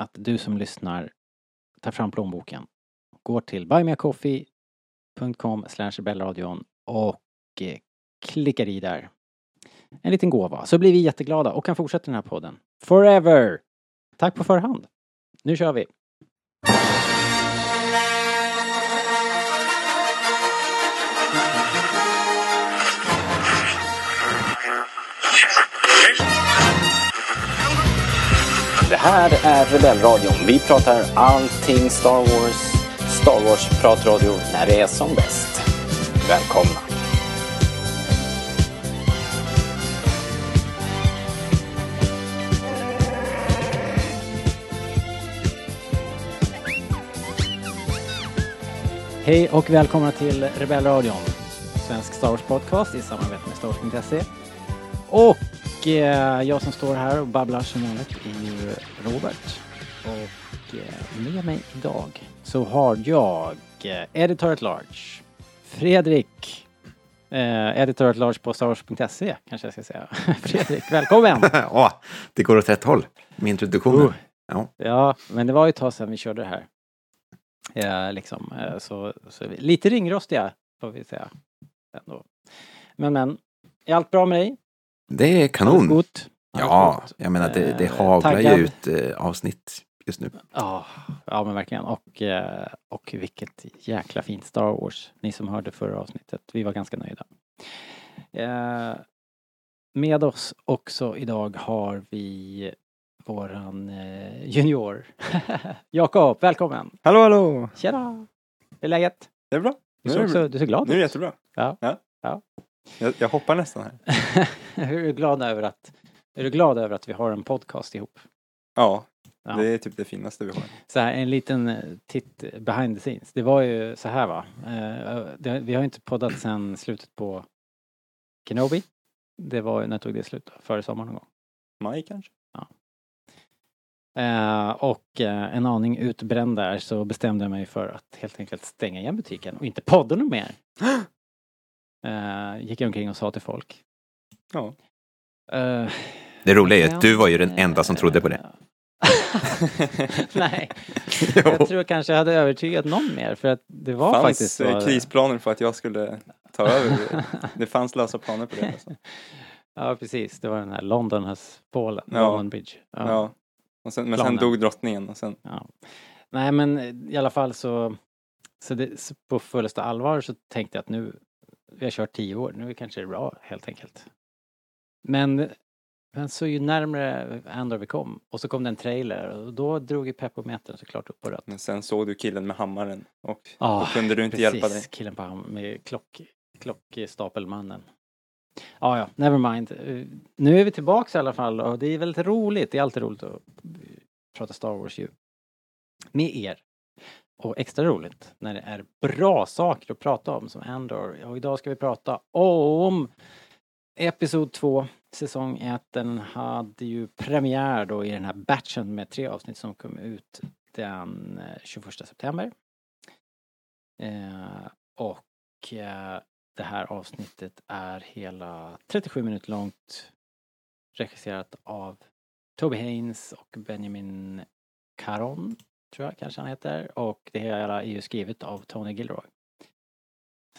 att du som lyssnar tar fram plånboken, går till buymeacoffee.com rebellradion och eh, klickar i där en liten gåva så blir vi jätteglada och kan fortsätta den här podden. Forever! Tack på förhand. Nu kör vi! Det här är Rebellradion. Vi pratar allting Star Wars. Star Wars-pratradio när det är som bäst. Välkomna! Hej och välkomna till Rebellradion. Svensk Star Wars podcast i samarbete med Star Wars.se. Och eh, jag som står här och babblar som vanligt är ju Robert. Och eh, med mig idag så har jag eh, Editor at Large, Fredrik, eh, Editor at Large på StarWars.se kanske jag ska säga. Fredrik, välkommen! Åh, det går åt rätt håll med introduktionen. Oh. Ja. Ja, men det var ju ett tag sedan vi körde det här. Ja, liksom, eh, så, så vi- lite ringrostiga får vi säga. Ändå. Men men, är allt bra med dig? Det är kanon. gott? Allt Ja, jag menar det, det Eh, haglar ju ut eh, avsnitt just nu. Ja, ja men verkligen. Och, eh, och vilket jäkla fint Star Wars. Ni som hörde förra avsnittet, vi var ganska nöjda. Med oss också idag har vi våran junior. Jakob, välkommen! Hallå hallå! Tjena! Hur är läget? Det är bra. Du ser, det också, du ser glad Nu är det ut. jättebra. Ja. ja. Ja. Jag, jag hoppar nästan här. är du glad över att är du glad över att vi har en podcast ihop? Ja, Ja. det är typ det finaste vi har. Så här, en liten eh, titt behind the scenes. Det var ju så här va. Eh, det, vi har inte poddat sedan slutet på Kenobi. Det var, när tog det slut då? Före sommaren någon gång. Maj kanske? Eh, och eh, en aning utbränd där så bestämde jag mig för att helt enkelt stänga igen butiken och inte podda något mer. Eh, gick jag omkring och sa till folk. Ja. Eh, Det roliga är att du var ju den enda som trodde på det. Nej, Jo. jag tror kanske jag hade övertygat någon mer för att det var fanns faktiskt så. eh, krisplaner för att jag skulle ta över. det fanns lösa planer på det. Alltså. Ja, precis. Det var den här London has fallen, Ja. London Bridge. Ja. Ja. Och sen, men sen Planen. dog drottningen och sen, ja. Nej, men i alla fall så, så, det, så på fullaste allvar så tänkte jag att nu, vi har kört tio år, nu kanske det är bra helt enkelt. Men, men så ju närmare Andor vi kom och så kom det en trailer och då drog ju peppometern såklart upp på rött. men sen såg du killen med hammaren och Ah, då kunde du inte hjälpa dig. killen på ham- med klock, klockstapelmannen. Ja, ja, never mind. Eh, Nu är vi tillbaks i alla fall och det är väldigt roligt. Det är alltid roligt att prata Star Wars ju. Med er. Och extra roligt när det är bra saker att prata om som Andor. Och idag ska vi prata om Episod 2, säsong 1. Den hade ju premiär då i den här batchen med tre avsnitt som kom ut den eh, 21 september. Eh, och eh, det här avsnittet är hela 37 minuter långt. Regisserat av Toby Haynes och Benjamin Caron, tror jag kanske han heter. Och det hela är ju skrivet av Tony Gilroy.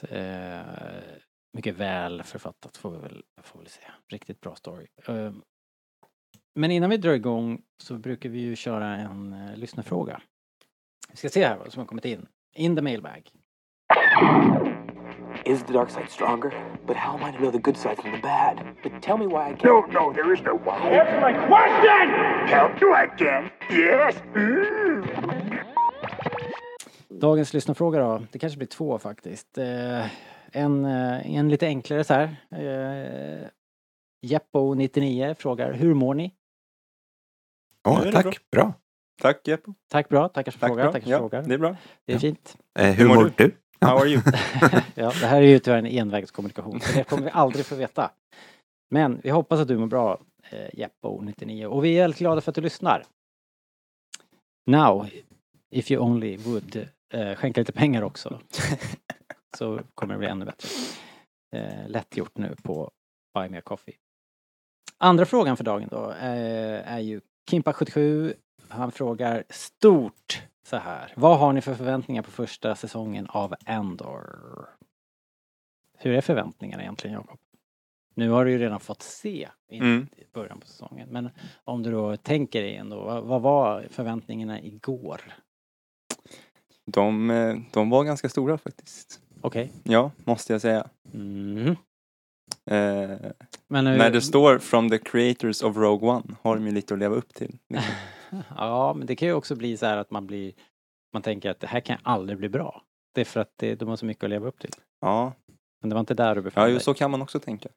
Eh, mycket väl författat får vi väl, får väl säga. Riktigt bra story. Eh, Men innan vi drar igång så brukar vi ju köra en uh, lyssnarfråga. Vi ska se här vad som har kommit in. In the mailbag. Is the dark side stronger? But how am I to know the good side from the bad? But tell me why I can't. No, no, there is no why. Answer my question! Help you again? Yes? Mm. Dagens lyssnarfråga då, det kanske blir två faktiskt. Eh, en, eh, en lite enklare så här. Eh, Jeppo99 frågar, hur mår ni? Ja, det tack. bra. Bra. Tack Jeppo. Tack bra, tackar för Tack frågan. Tackar för Ja, frågan. det är bra. Det är Ja. fint. Eh, hur mår mår du? How are you? ja, det här är ju tyvärr en envägskommunikation, så det kommer vi aldrig få veta. Men vi hoppas att du mår bra, eh, Jeppo99. Och vi är väldigt glada för att du lyssnar. Now, if you only would, eh, skänka lite pengar också. så kommer det bli ännu bättre. Eh, lätt gjort nu på Buy Me A Coffee. Andra frågan för dagen då eh, är ju Kimpa77. Han frågar stort så här. Vad har ni för förväntningar på första säsongen av Endor? Hur är förväntningarna egentligen Jakob? Nu har du ju redan fått se i Mm. början på säsongen. Men om du då tänker dig ändå, vad, vad var förväntningarna igår? De, eh, de var ganska stora faktiskt. Okej. Ja, måste jag säga. Mhm. Eh, Men nu, när det står from the creators of Rogue One har de ju lite att leva upp till. liksom. Ja, men det kan ju också bli så här att man blir, man tänker att det här kan aldrig bli bra. Det är för att det, de har så mycket att leva upp till. Ja, Men det var inte där du befann ja dig. så kan man också tänka.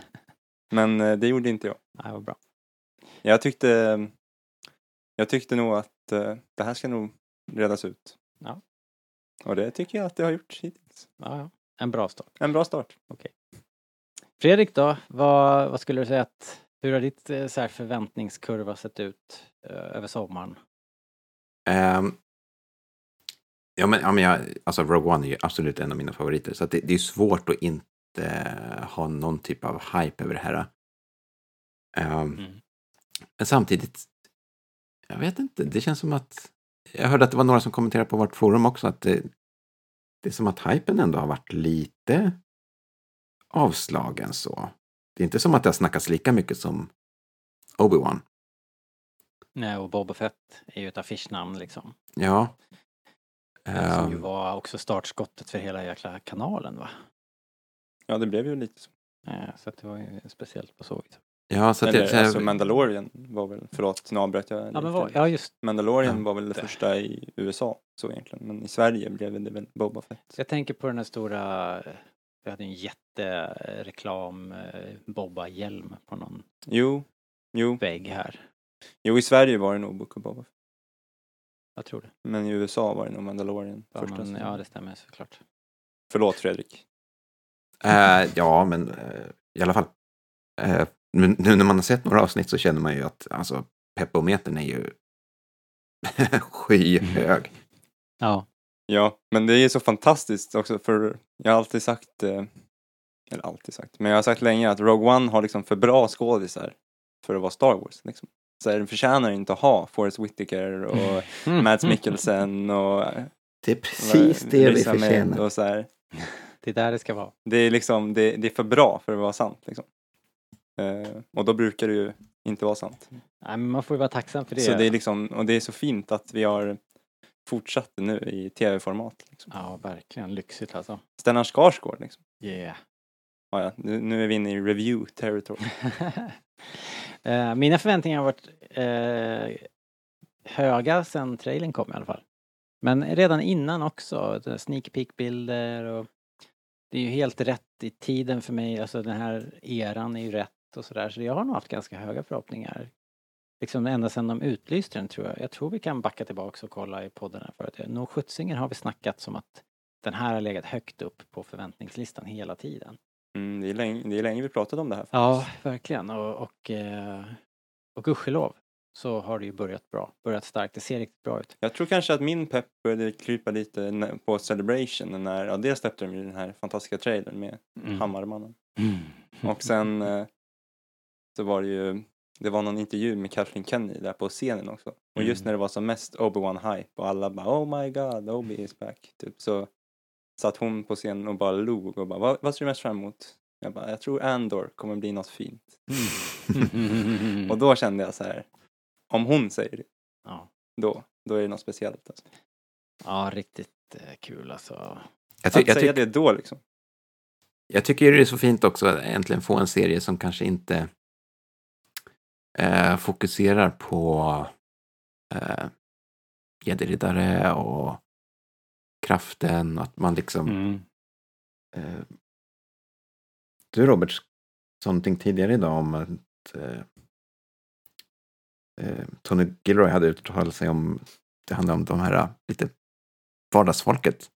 Men eh, det gjorde inte jag. Nej, vad bra. Jag tyckte, jag tyckte nog att eh, det här ska nog redas ut. Ja. Och det tycker jag att det har gjort hittills. Ja, ja. En bra start. En bra start. Fredrik då, vad, vad skulle du säga att, hur har ditt eh, så här förväntningskurva sett ut eh, över sommaren? Ehm, ja, men, ja, men jag, alltså Rogue One är ju absolut en av mina favoriter. Så att det, det är svårt att inte ha någon typ av hype över det här. Ehm, Mm. Men samtidigt, jag vet inte, det känns som att jag hörde att det var några som kommenterade på vårt forum också att det, det är som att hypen ändå har varit lite avslagen så. Det är inte som att det har snackats lika mycket som Obi-Wan. Nej, och Boba Fett är ju ett affischnamn liksom. Ja. Som ju Ehm, var också startskottet för hela jäkla kanalen va? Ja, det blev ju lite så. Eh, Så att det var ju speciellt på så vis. Ja, så Eller, det, så här- alltså Mandalorian var väl, förlåt nu avbröt jag Ja, men vad, ja just Mandalorian Ja. var väl det första i USA så egentligen. Men i Sverige blev det väl Boba Fett. Jag tänker på den här stora, vi hade en jättereklam eh, Bobba-hjälm på någon Jo, jo, vägg här. jo i Sverige var det nog Book of Boba Fett. Jag tror det. Men i USA var det nog Mandalorian Ja, första. men, ja det stämmer såklart. Förlåt Fredrik. Eh, ja, men eh, i alla fall. Eh, men nu när man har sett några avsnitt så känner man ju att alltså, peppometern är ju skyhög. Ja. Ja, men det är så fantastiskt också för jag har alltid sagt, eh, eller alltid sagt, men jag har sagt länge att Rogue One har liksom för bra skådisar för att vara Star Wars. Liksom. Så den förtjänar inte att ha Forrest Whitaker och Mads Mikkelsen och Det är precis det vi förtjänar. och så här. Det är där det ska vara. Det är liksom, det, det är för bra för att vara sant liksom. Eh, och då brukar det ju inte vara sant. Nej, men man får ju vara tacksam för det. Så det är liksom, och det är så fint att vi har fortsatt nu i tv-format. Liksom. Ja, verkligen lyxigt alltså. Stellan Skarsgård liksom. Yeah. Ja, ja, nu, nu är vi inne i review territory. Eh, Mina förväntningar har varit eh, höga sen trailern kom i alla fall. Men redan innan också, sneak peek-bilder och det är ju helt rätt i tiden för mig, alltså den här eran är ju rätt och sådär. Så jag har nog haft ganska höga förhoppningar. Liksom ända sedan de utlyste den tror jag. Jag tror vi kan backa tillbaks och kolla i podden här förut. Nog sjuttsingen har vi snackat som att den här har legat högt upp på förväntningslistan hela tiden. Mm, det, är länge, det är länge vi pratat om det här. Ja, verkligen. Och, och, eh, och gudskelov så har det ju börjat bra. Börjat starkt. Det ser riktigt bra ut. Jag tror kanske att min pepp började krypa lite på Celebration när, ja dels släppte de ju den här fantastiska trailern med Mm. Hammarmannen. Och sen eh, så var det ju, det var någon intervju med Kathleen Kennedy där på scenen också. Och just Mm. när det var som mest Obi-Wan hype och alla bara oh my god, Obi is back. Typ så satt hon på scenen och bara log och bara vad, vad ser du mest fram emot? Jag bara, jag tror Andor kommer bli något fint. Mm. Och då kände jag så här, om hon säger det, ja. då, då är det något speciellt. Alltså. ja, riktigt eh, kul alltså. Jag, ty- Att jag, säga det då liksom. jag tycker det är så fint också att äntligen få en serie som kanske inte eh, fokuserar på eh, gäddriddare och kraften. Att man liksom... Mm. Eh, du Robert sa någonting tidigare idag om att eh, eh, Tony Gilroy hade uttalat sig om det handlar om de här eh, lite vardagsfolket.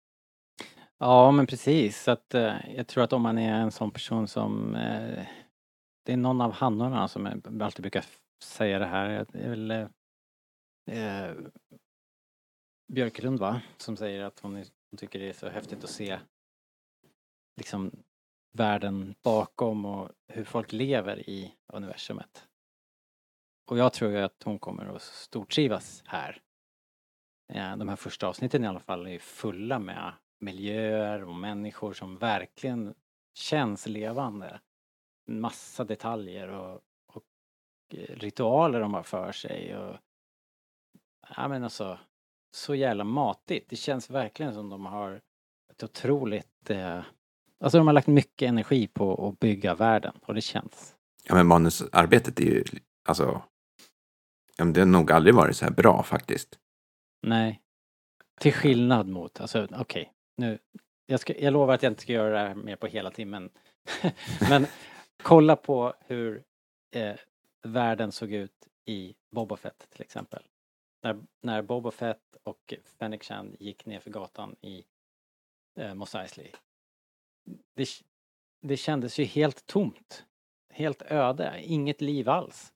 Ja, men precis. Att, eh, jag tror att om man är en sån person som... Eh, det är någon av hannorna som alltid brukar säga det här. Det är väl... Eh, Björklund va? Som säger att hon, är, hon tycker det är så häftigt att se liksom världen bakom och hur folk lever i universumet. Och jag tror ju att hon kommer att stortrivas här. Eh, De här första avsnitten i alla fall är fulla med miljöer och människor som verkligen känns levande. Massa detaljer och, och eh, ritualer de har för sig och ja men alltså så jävla matigt. Det känns verkligen som de har ett otroligt eh, Alltså de har lagt mycket energi på att bygga världen och det känns. Ja, men manusarbetet är ju, alltså, ja, men det har nog aldrig varit så här bra faktiskt. Nej. Till skillnad mot, alltså okej, nu, jag, ska, jag lovar att jag inte ska göra det här mer på hela timmen. Men kolla på hur eh, världen såg ut i Boba Fett till exempel. När, när Boba Fett och Fennec Shand gick ner för gatan i eh, Mos Eisley. Det, det kändes ju helt tomt. Helt öde, inget liv alls.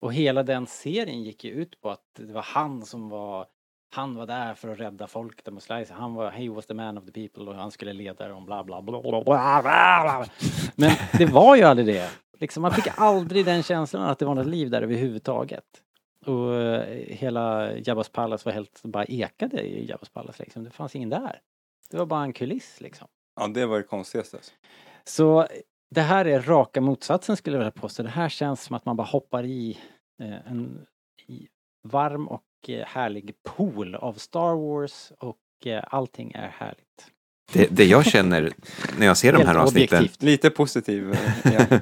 Och hela den serien gick ju ut på att det var han som var han var där för att rädda folket mot Slice. Han var, he was the man of the people och han skulle leda dem bla bla bla bla bla bla. Men det var ju aldrig det. Liksom, man fick aldrig den känslan att det var något liv där överhuvudtaget. Och eh, hela Jabbas Palace var helt, bara ekade i Jabbas Palace liksom. Det fanns ingen där. Det var bara en kuliss liksom. Ja, det var det konstigaste. Alltså. Så det här är raka motsatsen skulle jag vilja påstå. Det här känns som att man bara hoppar i eh, en i varm och härlig pool av Star Wars och eh, allting är härligt. Det, det jag känner när jag ser de här avsnitten. objektivt. Lite positiv. eh,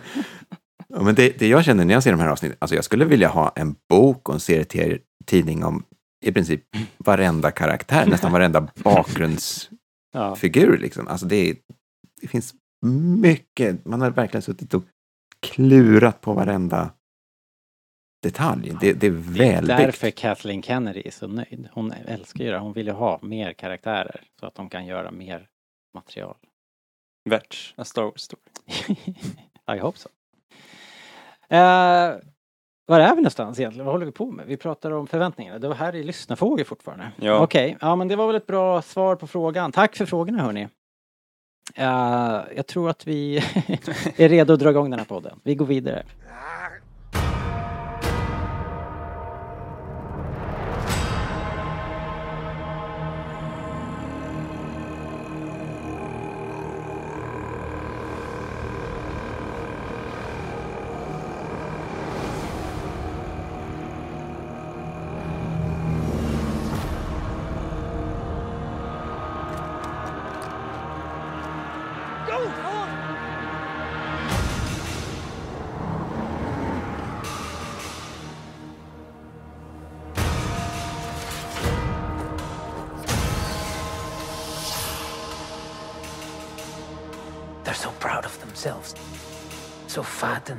ja, men det, det jag känner när jag ser de här avsnitten, alltså jag skulle vilja ha en bok och en serietidning om i princip varenda karaktär, nästan varenda bakgrundsfigur. Liksom. Alltså det, är- det finns mycket, man har verkligen suttit och klurat på varenda detalj. Det, det är välbyggt. Därför Kathleen Kennedy är så nöjd. Hon älskar ju det. Hon vill ju ha mer karaktärer så att de kan göra mer material. Värt, a Star Wars story. I hope so. Uh, var är vi någonstans egentligen? Vad håller vi på med? Vi pratar om förväntningarna. Det var här i lyssnarfrågor fortfarande. Ja. Okej, ja men det var väl ett bra svar på frågan. Tack för frågorna hörni. Eh, jag tror att vi är redo att dra igång den här podden. Vi går vidare.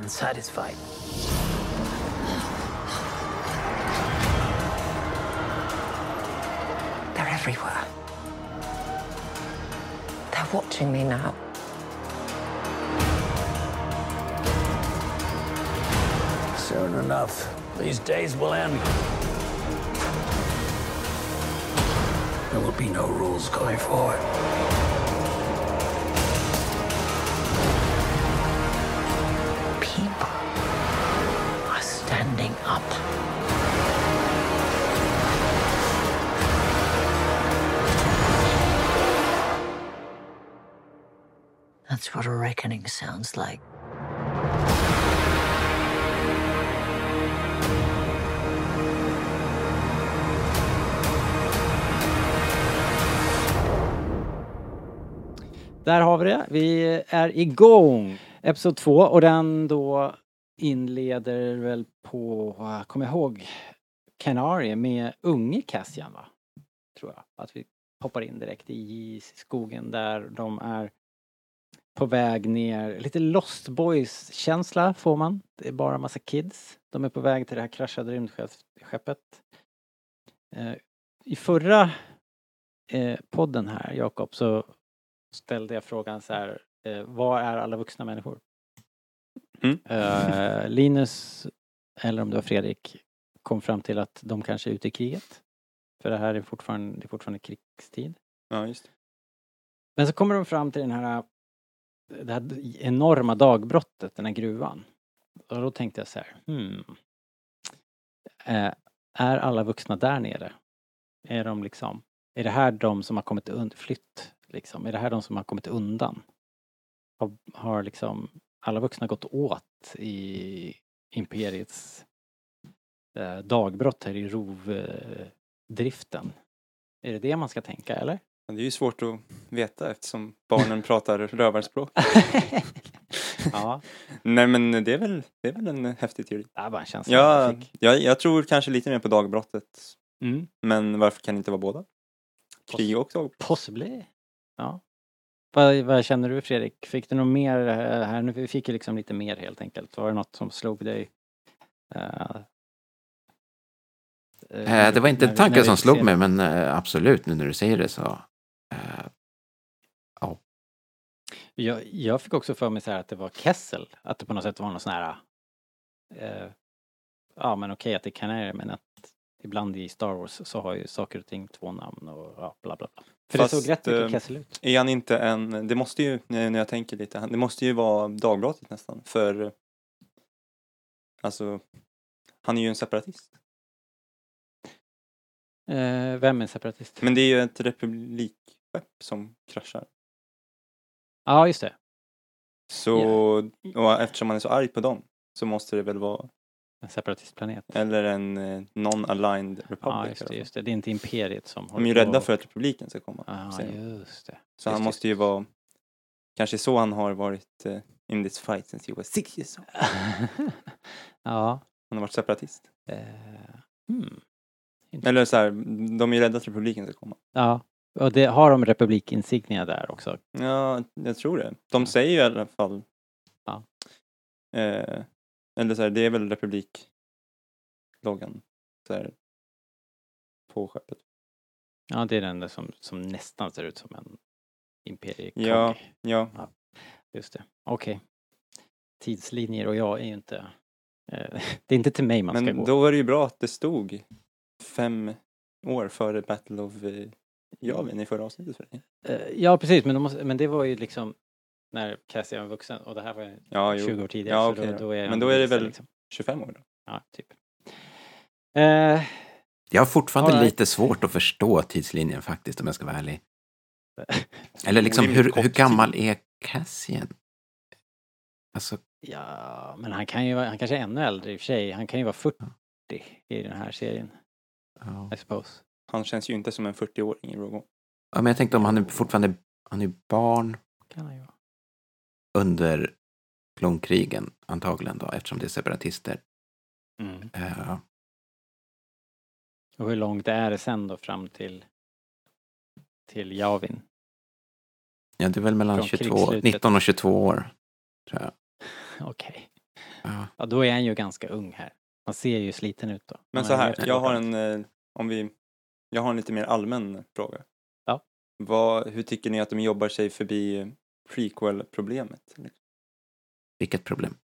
Fat and satisfied. They're everywhere. They're watching me now. Soon enough, these days will end. There will be no rules going forward. That's what a reckoning sounds like. Där har vi det. Vi är igång! Episod 2 och den då inleder väl på, eh, kom jag ihåg, Canary med unge Cassian va? Tror jag. Att vi hoppar in direkt i skogen där de är på väg ner. Lite Lost Boys känsla får man. Det är bara massa kids. De är på väg till det här kraschade rymdskeppet. Eh, I förra eh, podden här, Jakob, så ställde jag frågan så här, eh, vad är alla vuxna människor? Mm. Eh, Linus, eller om det var Fredrik, kom fram till att de kanske är ute i kriget. För det här är fortfarande, det är fortfarande krigstid. Ja, just det. Men så kommer de fram till den här, det här enorma dagbrottet, den här gruvan. Och då tänkte jag så här, hmm. Eh, är alla vuxna där nere? Är de liksom, är det här de som har kommit undan, flytt liksom? Är det här de som har kommit undan? Har, har liksom alla vuxna gått åt i imperiets eh, dagbrott här i rovdriften? Är det det man ska tänka eller? Men det är ju svårt att veta eftersom barnen pratar rövarspråk. ja, Nej men det är väl, det är väl en häftig teori. det är bara en känsla jag Ja, fick. jag, jag tror kanske lite mer på dagbrottet. Mm. Men varför kan det inte vara båda? Krig och dagbrott. Possibly. Ja. Vad, vad känner du Fredrik? Fick du något mer här? Nu vi fick ju liksom lite mer helt enkelt. Var det något som slog dig? Eh, det var inte en tanke som slog mig, men absolut, nu när du säger det så. Jag, jag fick också för mig så här att det var Kessel. Att det på något sätt var någon sån här... Eh, ja men okej att det kan är men att ibland i Star Wars så har ju saker och ting två namn och ja, bla bla bla. För Fast, det såg rätt mycket eh, Kessel ut. Är han inte en, det måste ju, när jag tänker lite, det måste ju vara dagbrottet nästan. För, alltså, han är ju en separatist. Eh, vem är separatist? Men det är ju ett republikskepp som kraschar. Ja just det. Så, och eftersom han är så arg på dem så måste det väl vara, En separatistplanet. eller en eh, non-aligned republic. Ja just det, just det. Det är inte imperiet som De är ju rädda för att republiken ska komma. Ja de. just det. så han just måste ju vara, kanske så han har varit eh, in this fight since he was six years old. ja. Han har varit separatist. Eh, hmm. Eller så här, de är ju rädda att republiken ska komma. Ja. Och det, har de republikinsignia där också? Ja, jag tror det. De säger ju i alla fall. Ja. Eh, eller så här, det är väl republikloggan. Så här, på skeppet. Ja det är den där som, som nästan ser ut som en imperiekogg. Ja, ja. Just det. Okej. Tidslinjer och jag är ju inte... Eh, det är inte till mig man ska Men gå. då var det ju bra att det stod fem år före Battle of eh, Yavin i förra avsnittet. För dig. Eh, ja precis men, de måste, men det var ju liksom när Cassie var vuxen och det här var Ja, jo. 20 år tidigare. Ja, så okej då, då. är Men då är det väl- Liksom. 25 år då. Ja, typ. Eh, jag har fortfarande right. lite svårt att förstå tidslinjen faktiskt, om jag ska vara ärlig. Eller liksom, hur, hur gammal är Cassian? Alltså, ja, men han kan ju vara, han kanske är ännu äldre i och för sig. Han kan ju vara 40 i den här serien, ja. I suppose. Han känns ju inte som en 40-åring i Rogue One. ja, men jag tänkte om han är fortfarande, han är barn Kan han ju vara. under klonkrigen antagligen då, eftersom det är separatister. Mm. Eh, Och hur långt är det sen då fram till till Javin? ja, det är väl mellan Från 22, krigsslutet. 19 och 22 år, tror jag. Okej. Ja. Ja, då är han ju ganska ung här. Han ser ju sliten ut då. Men så här, jag har en, eh, om vi, jag har en lite mer allmän fråga. Ja. Vad, hur tycker ni att de jobbar sig förbi prequel-problemet? Vilket problem.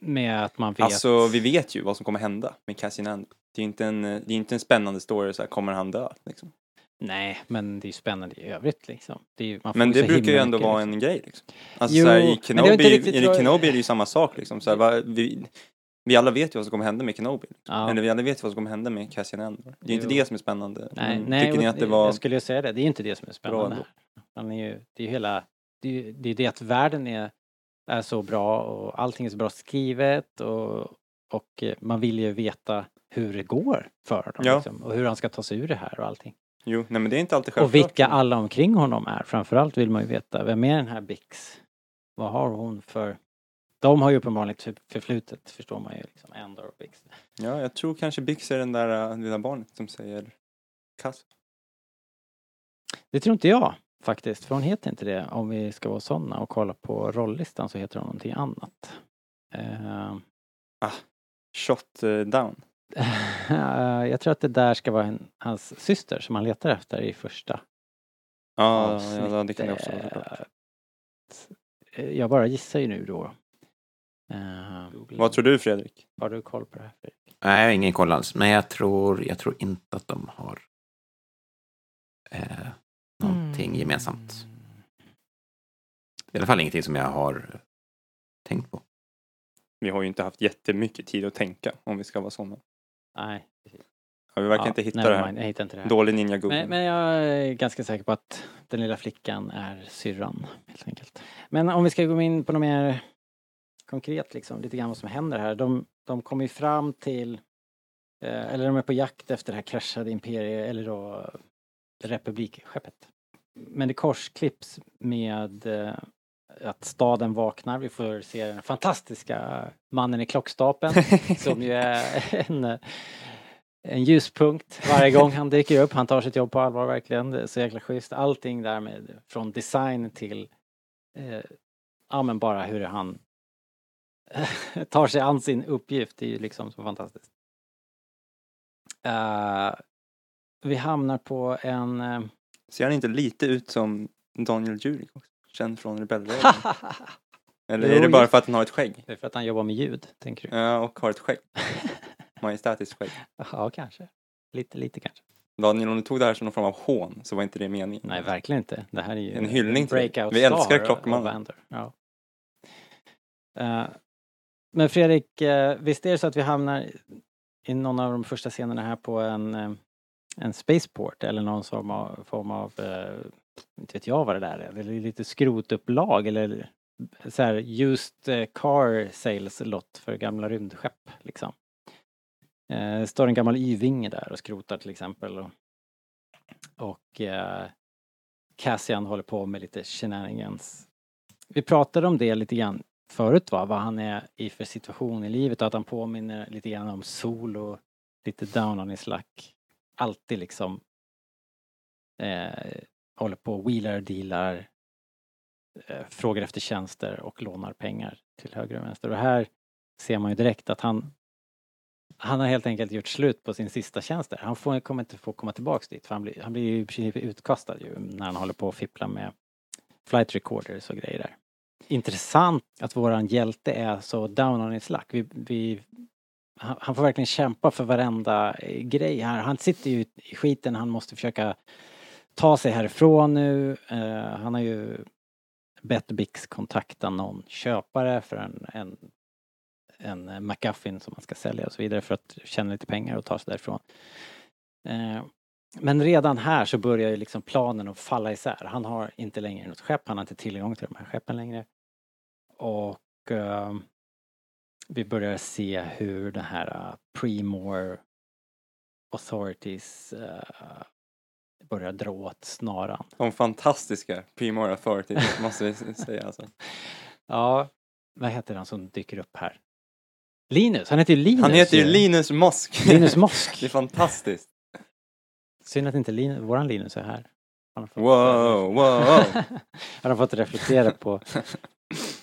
Med att man vet... Alltså, vi vet ju vad som kommer hända med Cassian Andor. Det är inte en, det är inte en spännande story, så här, kommer han dö? Liksom. Nej, men det är ju spännande i övrigt liksom. Det är ju, man får Men det brukar ju ändå mycket, vara liksom. en grej. Liksom. Alltså, Jo, så här, i men det är Kenobi, riktigt i Kenobi är det ju samma sak. Liksom. Så här, vad, vi, vi alla vet ju vad som kommer hända med Kenobi. Ja. Eller vi alla vet ju vad som kommer hända med Cassian Andor. Det är inte Jo. det som är spännande. Nej, Men nej tycker ni att det var... jag skulle ju säga det. Det är inte det som är spännande. Han är ju, det är ju hela, det, är ju- det är det att världen är, är så bra och allting är så bra skrivet och, och eh, man vill ju veta hur det går för honom Ja. liksom, och hur han ska ta sig ur det här och allting. Jo, nej men det är inte alltid självklart. Och vilka alla omkring honom är. Framförallt vill man ju veta, vem är den här Bix? Vad har hon för... De har ju uppenbarligen ett förflutet, förstår man ju. Liksom, Endor och Bix. Ja, jag tror kanske Bix är den där äh, lilla barnet som säger kass. Det tror inte jag faktiskt, för hon heter inte det. Om vi ska vara sådana och kolla på rolllistan så heter hon någonting annat. Eh, Shot eh, down. jag tror att det där ska vara en, hans syster som han letar efter i första Ja, ja, det kan det också vara. Eh, Jag bara gissar ju nu då. Eh, Vad tror du Fredrik? Har du koll på det här? Fredrik? Nej, jag har ingen koll alls. Men jag tror, jag tror inte att de har eh, någonting Mm. gemensamt. I alla fall ingenting som jag har tänkt på. Vi har ju inte haft jättemycket tid att tänka om vi ska vara sådana. Nej. Ja, vi verkar Ja, inte hitta never det här. Jag hittar inte det här. Dålig ninja Google. Men, men jag är ganska säker på att den lilla flickan är syrran, helt enkelt. Men om vi ska gå in på något mer konkret, liksom, lite grann vad som händer här. De, de kommer ju fram till, eh, eller de är på jakt efter det här kraschade imperiet, eller då republikskeppet. Men det korsklipps med eh, att staden vaknar. Vi får se den fantastiska mannen i klockstapeln som ju är en, eh, en ljuspunkt varje gång han dyker upp. Han tar sitt jobb på allvar verkligen. Det är så jäkla schysst. Allting där med från design till eh, ja men bara hur han tar sig an sin uppgift. Det är ju liksom så fantastiskt. Eh, vi hamnar på en... eh, Ser han inte lite ut som Daniel också? Känd från Rebellradion. Eller är det bara för att han har ett skägg? det är för att han jobbar med ljud, tänker du? Ja, och har ett skägg. Majestätiskt skägg. Ja, kanske. Lite, lite kanske. Daniel, om du tog det här som någon form av hån så var inte det meningen. Nej, verkligen inte. Det här är ju En hyllning till Vi älskar star Klockmannen. av Vander. Ja. Eh, men Fredrik, eh, visst är det så att vi hamnar i någon av de första scenerna här på en, eh, en spaceport eller någon form av, form av inte vet jag vad det där är, eller lite skrotupplag eller så här used car sales lot för gamla rymdskepp liksom. Det står en gammal Y-vinge där och skrotar till exempel. Och, och Cassian håller på med lite shenanigans. Vi pratade om det lite grann förut va, vad han är i för situation i livet och att han påminner lite grann om Solo, lite down on his luck. Alltid liksom eh, håller på och wheelar, dealar, eh, frågar efter tjänster och lånar pengar till höger och vänster. Och här ser man ju direkt att han han har helt enkelt gjort slut på sin sista tjänst där. Han får, kommer inte få komma tillbaks dit för han blir, han blir ju i princip utkastad ju när han håller på att fippla med flight recorders och grejer där. Intressant att våran hjälte är så down on his luck. Vi, vi, han, får verkligen kämpa för varenda eh, grej här. Han sitter ju i skiten, han måste försöka ta sig härifrån nu. Uh, han har ju bett Bix kontakta någon köpare för en, en en McGuffin som han ska sälja och så vidare för att tjäna lite pengar och ta sig därifrån. Uh, men redan här så börjar ju liksom planen att falla isär. Han har inte längre något skepp, han har inte tillgång till de här skeppen längre. Och eh, vi börjar se hur den här uh, Premore Authorities eh, börjar dra åt snaran. De fantastiska Primor Authority, måste vi säga alltså. Ja, vad heter han som dyker upp här? Linus, han heter ju Linus Han heter ju Linus Mosk. Linus Mosk. Det är fantastiskt. Synd att inte Linus, våran Linus är här. Han har fått, Wow, wow. Han har fått reflektera på...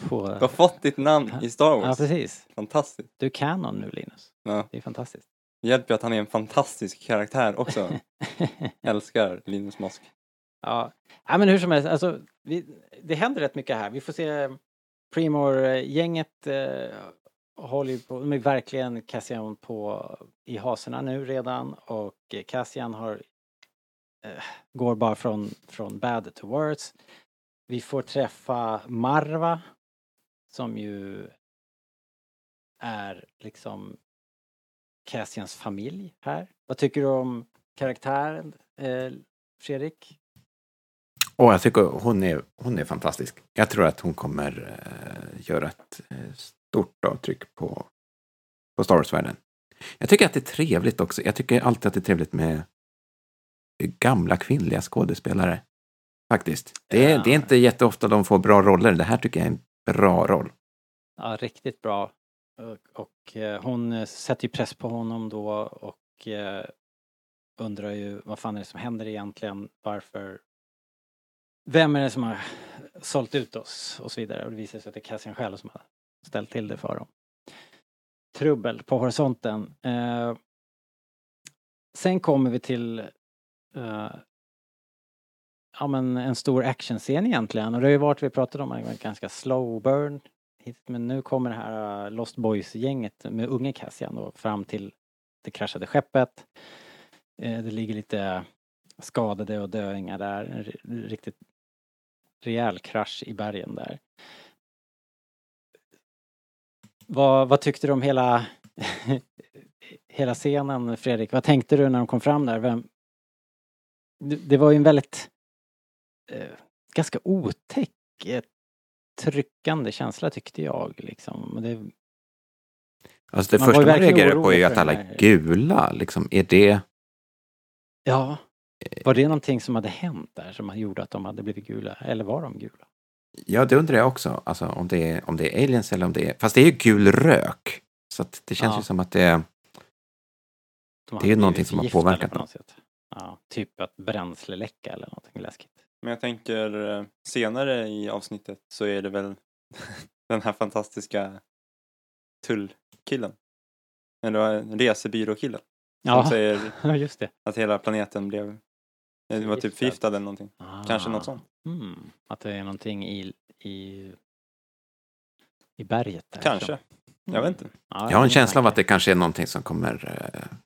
på Du har fått ditt namn i Star ja, Wars. precis. Fantastiskt. Du är kanon nu Linus. Ja. Det är fantastiskt. Det hjälper ju att han är en fantastisk karaktär också. Älskar Linus Mosk. ja. ja, men hur som helst, alltså, vi, det händer rätt mycket här. Vi får se Primor-gänget eh, håller ju på, de är verkligen Cassian på i haserna nu redan och Cassian har eh, går bara från, från bad to worse. Vi får träffa Marva som ju är liksom Cassians familj här. Vad tycker du om karaktären, eh, Fredrik? Oh, jag tycker hon är, hon är fantastisk. Jag tror att hon kommer eh, göra ett eh, stort avtryck på, på Star Wars-världen. Jag tycker att det är trevligt också. Jag tycker alltid att det är trevligt med gamla kvinnliga skådespelare. Faktiskt. Det är, Ja. det är inte jätteofta de får bra roller. Det här tycker jag är en bra roll. Ja, riktigt bra. Och, och eh, hon eh, sätter ju press på honom då och eh, undrar ju vad fan är det som händer egentligen? Varför? Vem är det som har sålt ut oss? Och så vidare. Och det visar sig att det är Cassian själv som har ställt till det för dem. Trubbel på horisonten. Eh, sen kommer vi till uh, ja, men en stor actionscen egentligen. Och det har ju varit, vi pratade om, en ganska slow burn men nu kommer det här eh, Lost Boys-gänget med unge Cassian då fram till det kraschade skeppet. Eh, det ligger lite skadade och döingar där. En riktigt rejäl krasch i bergen där. Vad, vad tyckte du om hela, hela scenen Fredrik? Vad tänkte du när de kom fram där? Vem, det, var ju en väldigt eh, ganska otäck eh, tryckande känsla tyckte jag liksom. Det, Alltså det Man första man reagerar på är ju att alla är gula. Liksom, är det... ja. Var det någonting som hade hänt där som gjorde att de hade blivit gula? Eller var de gula? Ja, det undrar jag också. Alltså, om, det är, om det är aliens eller om det är... Fast det är ju gul rök. Så att det känns Ja. ju som att det. De Det är ju någonting som har påverkat på något sätt. Ja, typ att bränsleläcka eller någonting läskigt. Men jag tänker eh, senare i avsnittet så är det väl den här fantastiska tullkillen. Eller resebyråkillen. Som Ja, säger just det. att hela planeten blev det var typ Förgiftad. eller någonting. Kanske något Ah. sånt. Mm, att det är någonting i, i, i berget där. Kanske. Jag vet inte. Ja, Jag har en känsla av att det kanske är någonting som kommer eh,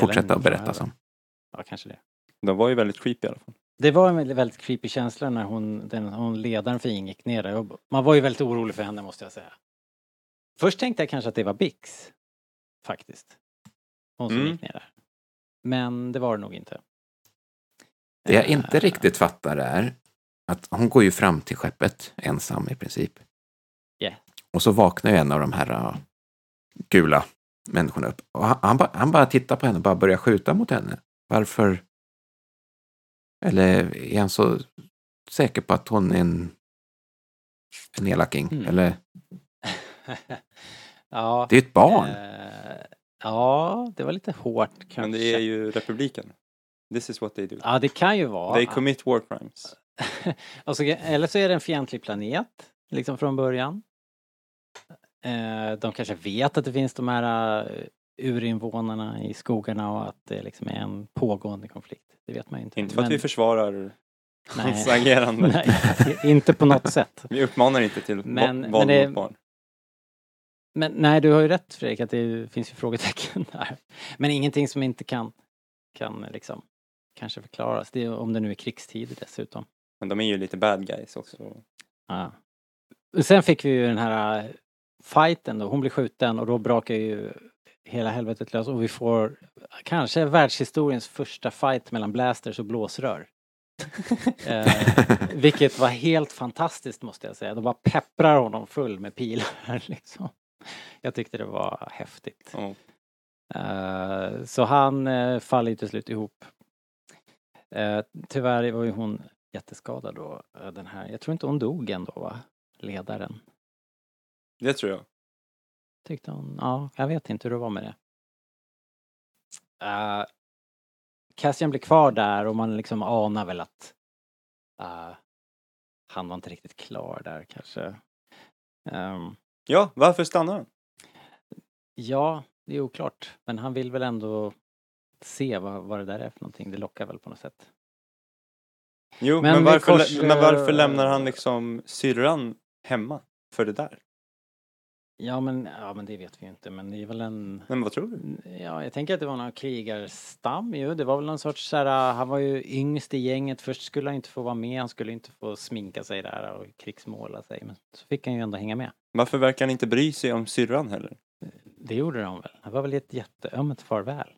fortsätta att berättas framöver. Ja, kanske det. De var ju väldigt creepy i alla fall. Det var en väldigt, creepy känsla när hon, den, hon ledaren för Ing gick ner där. Man var ju väldigt orolig för henne måste jag säga. Först tänkte jag kanske att det var Bix. Faktiskt. Hon som Mm. gick ner där. Men det var det nog inte. Det jag inte Eh, riktigt fattar är att hon går ju fram till skeppet ensam i princip. Yeah. Och så vaknar ju en av de här uh, gula människorna upp. Och han, han, bara, han bara tittar på henne och bara börjar skjuta mot henne. Varför? Eller är han så säker på att hon är en, en elaking? Mm. Eller, ja. det är ju ett barn. eh, ja, det var lite hårt kanske. Men det är ju republiken. This is what they do. Ja, det kan ju vara. They commit war crimes. alltså, eller så är det en fientlig planet, liksom från början. Eh, de kanske vet att det finns de här uh, urinvånarna i skogarna och att det liksom är en pågående konflikt. Det vet man ju inte. Inte för att Men- vi försvarar hans agerande. Nej, inte på något sätt. Vi uppmanar inte till Men- våld det- mot barn. Men nej, du har ju rätt Fredrik, att det finns ju frågetecken där. Men ingenting som inte kan, kan liksom kanske förklaras. Det är, om det nu är krigstid dessutom. Men de är ju lite bad guys också. Ja. Och Sen fick vi ju den här äh, fighten då, hon blir skjuten och då brakar ju hela helvetet lös och vi får kanske världshistoriens första fight mellan blasters och blåsrör. eh, vilket var helt fantastiskt måste jag säga. De bara pepprar honom full med pilar liksom. Jag tyckte det var häftigt. Ja. Eh, så han eh, faller ju till slut ihop. Eh, tyvärr var ju hon jätteskadad då, eh, den här. Jag tror inte hon dog ändå va? Ledaren. Det tror jag. Tyckte hon, ja, jag vet inte hur det var med det. Uh, Cassian blir kvar där och man liksom anar väl att eh, han var inte riktigt klar där kanske. Ehm, Ja, varför stannar han? ja, det är oklart. Men han vill väl ändå se vad, vad det där är för någonting. Det lockar väl på något sätt. Jo, Men men, varför, kors- men varför lämnar han liksom syrran hemma för det där? Ja men, ja men det vet vi ju inte men det är väl en Men vad tror du? Ja, jag tänker att det var någon krigarstam ju. Det var väl någon sorts så här, han var ju yngst i gänget. Först skulle han inte få vara med, han skulle inte få sminka sig där och krigsmåla sig. Men så fick han ju ändå hänga med. Varför verkar han inte bry sig om syrran heller? Det gjorde de väl. Det var väl ett jätteömt farväl.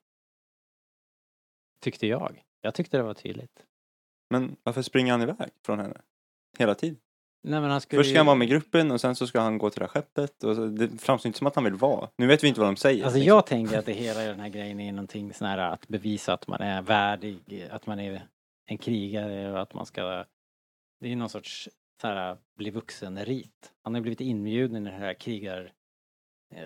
Tyckte jag. Jag tyckte det var tydligt. Men varför springer han iväg från henne? Hela tiden. Nej, men han skulle Först ska ju- han vara med gruppen och sen så ska han gå till det här skeppet. Och så, det framstår inte som att han vill vara. Nu vet vi inte vad de säger. Alltså jag tänker att det hela den här grejen är någonting sån här att bevisa att man är värdig, att man är en krigare och att man ska... Det är någon sorts så här bli vuxen-rit. Han har blivit inbjuden i det här krigar... Eh,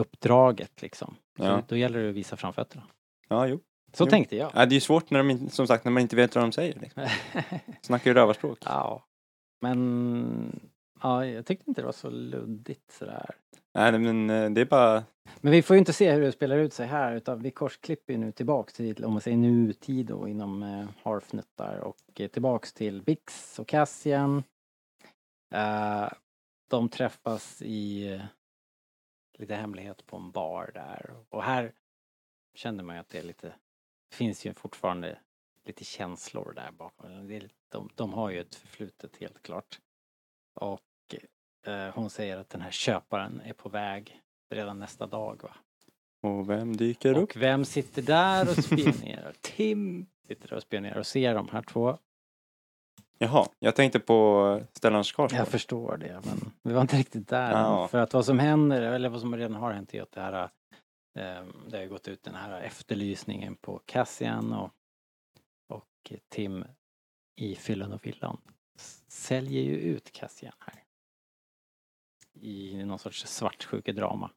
uppdraget liksom. Så Ja. då gäller det att visa framfötterna. Ja, jo. Så Jo. tänkte jag. Ja, det är ju svårt när de, som sagt, när man inte vet vad de säger. Liksom. Snackar ju rövarspråk. ja. Men... Ja, jag tyckte inte det var så luddigt sådär. Nej, men eh, det är bara... Men vi får ju inte se hur det spelar ut sig här utan vi korsklipper ju nu tillbaks till, om man säger nutid då inom eh, Harfnut där och eh, tillbaks till Bix och Cassian. Eh, de träffas i eh, lite hemlighet på en bar där och här kände man ju att det är lite, finns ju fortfarande lite känslor där bakom. De, de har ju ett förflutet helt klart. Och eh, hon säger att den här köparen är på väg redan nästa dag va. Och vem dyker upp? Och vem sitter där och spionerar? Tim sitter där och spionerar och ser de här två. Jaha, jag tänkte på Stellan Skarsgård. Jag förstår det men vi var inte riktigt där. Ja. För att vad som händer, eller vad som redan har hänt är att det här det har ju gått ut den här efterlysningen på Cassian och, och Tim i Fyllan och Villan säljer ju ut Cassian här. I någon sorts svartsjukedrama.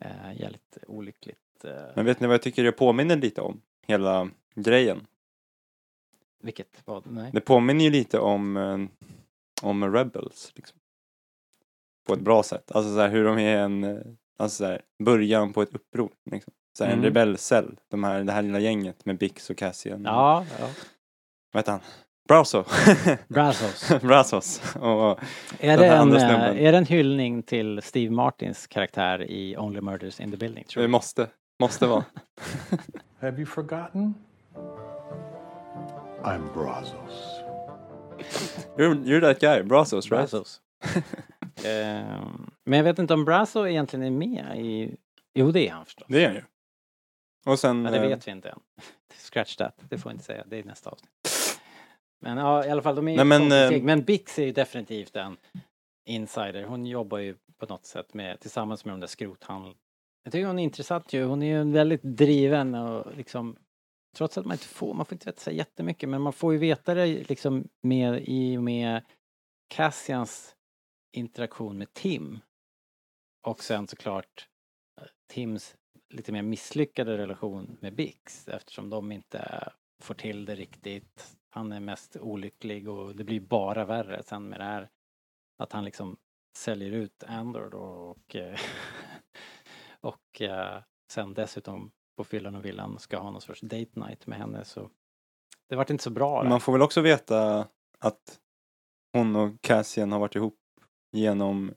Eh, jävligt olyckligt. Eh, Men vet ni vad jag tycker det påminner lite om? Hela grejen. vilket? Vad? Nej. Det påminner ju lite om, eh, om Rebels. Liksom. På ett bra sätt. Alltså så här, hur de är en, eh, alltså så här, början på ett uppror. Liksom. Så här, En Mm. rebellcell. De här, det här lilla gänget med Bix och Cassian. Ja, ja. Vad heter han? Brasso. Brazos. Brazos. Och, Är Den det, här en, andra eh, snubben. är det en hyllning till Steve Martins karaktär i Only Murders in the Building? Tror det måste, måste vara. Have you forgotten? I'm Brazos. You're, you're that guy, Brazos, right? Brazos. Ehm, men jag vet inte om Brazo egentligen är med i... Jo, det är han förstås. Det är han ju. Och sen... Men det eh, vet vi inte än. Scratch that, det får jag inte säga. Det är nästa avsnitt. Men ja, i alla fall, de är Nej, men, eh, men Bix är ju definitivt en insider. Hon jobbar ju på något sätt med, tillsammans med de där skrothandlarna. Jag tycker hon är intressant ju. Hon är ju väldigt driven och liksom Trots att man inte får, man får inte veta så jättemycket men man får ju veta det liksom med, i och med Cassians interaktion med Tim. Och sen såklart eh, Tims lite mer misslyckade relation med Bix eftersom de inte får till det riktigt. Han är mest olycklig och det blir bara värre sen med det här att han liksom säljer ut Andor då och eh, och eh, sen dessutom på fyllan och villan ska ha någon sorts date night med henne så det vart inte så bra. där. Man får väl också veta att hon och Cassian har varit ihop genom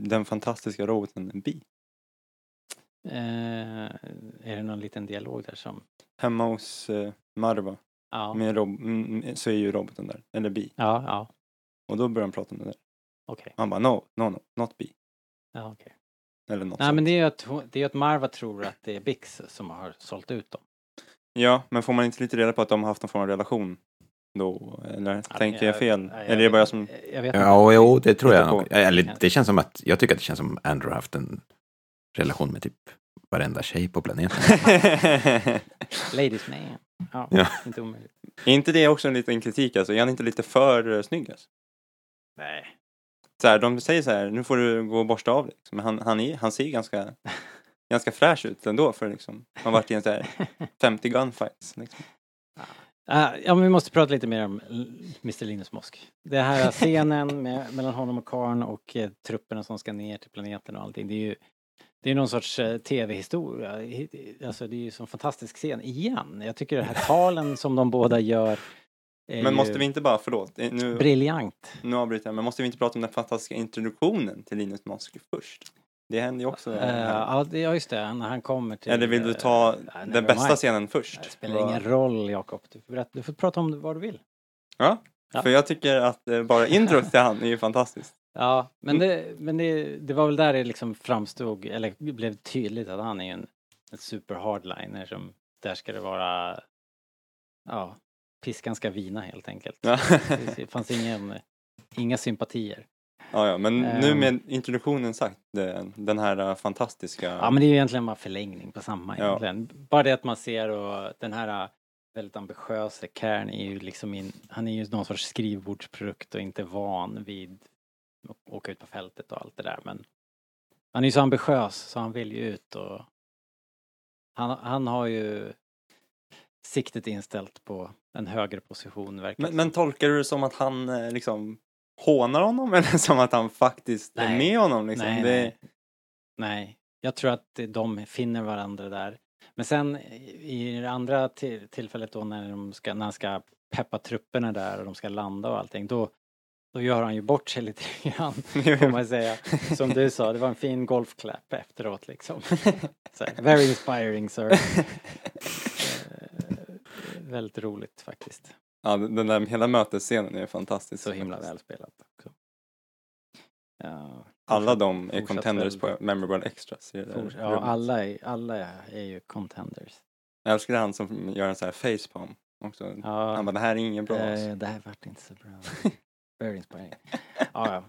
den fantastiska roboten Bi. Eh, är det någon liten dialog där som... Hemma hos eh, Marva Ja, med rob- mm, så är ju roboten där, eller Bi. ja, ja Och då börjar han prata om det där. okej. Han bara no, no, no, not Bi. Ja, okej. Eller något Nej sånt. men det är ju att, det är att Marva tror att det är Bix som har sålt ut dem. Ja, men får man inte lite reda på att de har haft någon form av relation då? Eller tänker jag fel? Nej, eller är det bara jag som... Jag vet inte. Ja, jo, det tror jag nog. Eller det känns som att, jag tycker att det känns som Andrew har haft en relation med typ varenda tjej på planeten. Ladies man. Ja, Ja. inte omöjligt. är inte det också en liten kritik alltså? Är han inte lite för uh, snygg alltså? Nej. Så här, de säger så här, nu får du gå och borsta av dig. liksom. Men han, han, är, han ser ganska, ganska fräsch ut ändå för liksom, han har varit i en så här 50 gunfights. Liksom. Ah, ja, men vi måste prata lite mer om Mr Linus Mosk. Det här scenen med, mellan honom och Karn och eh, trupperna som ska ner till planeten och allting. Det är ju det är någon sorts eh, tv-historia. Hi- Alltså det är ju en fantastisk scen igen. Jag tycker det här talen som de båda gör Men måste vi inte bara, förlåt, eh, nu, briljant. nu avbryter jag, men måste vi inte prata om den fantastiska introduktionen till Linus Mosk först? Det händer ju också. Här. ja, just det. När han kommer till... Eller vill du eh, ta nej, den bästa mind. scenen först? Det spelar ingen roll, Jakob. Du du får prata om vad du vill. Ja, Ja. för jag tycker att bara introt till han är ju fantastiskt. Ja, men, Mm. det, men det, det var väl där det liksom framstod, eller blev tydligt att han är en, en super hardliner som, där ska det vara ja, piskan ska vina helt enkelt. Ja. Det fanns ingen, inga sympatier. Ja, ja, men nu Ehm. med introduktionen sagt, den här äh, fantastiska... Ja men det är ju egentligen bara förlängning på samma Ja. egentligen. Bara det att man ser och den här äh, väldigt ambitiösa Cairn är ju liksom in, han är ju någon sorts skrivbordsprodukt och inte van vid att åka ut på fältet och allt det där men han är ju så ambitiös så han vill ju ut och han, han har ju siktet inställt på en högre position Men, men tolkar du det som att han eh, liksom hånar honom eller som att han faktiskt är Nej. med honom? Liksom? Nej, det, nej. Nej, jag tror att de finner varandra där. Men sen i det andra till, tillfället då när, de ska, när han ska peppa trupperna där och de ska landa och allting, då, då gör han ju bort sig lite grann, får man säga. Som du sa, det var en fin golfklapp efteråt liksom. Så, very inspiring sir. Eh, väldigt roligt faktiskt. Ja, den där hela mötesscenen är fantastisk. Så himla välspelat också. Ja, Alla de är contenders på Memorable Extras. i det där Ja, rummet. alla är, alla är ju contenders. Jag älskar han som gör en sån här facepalm också. Ja, Han bara, det här är inget bra. eh, det här vart inte så bra. Very inspiring. Ja, ja.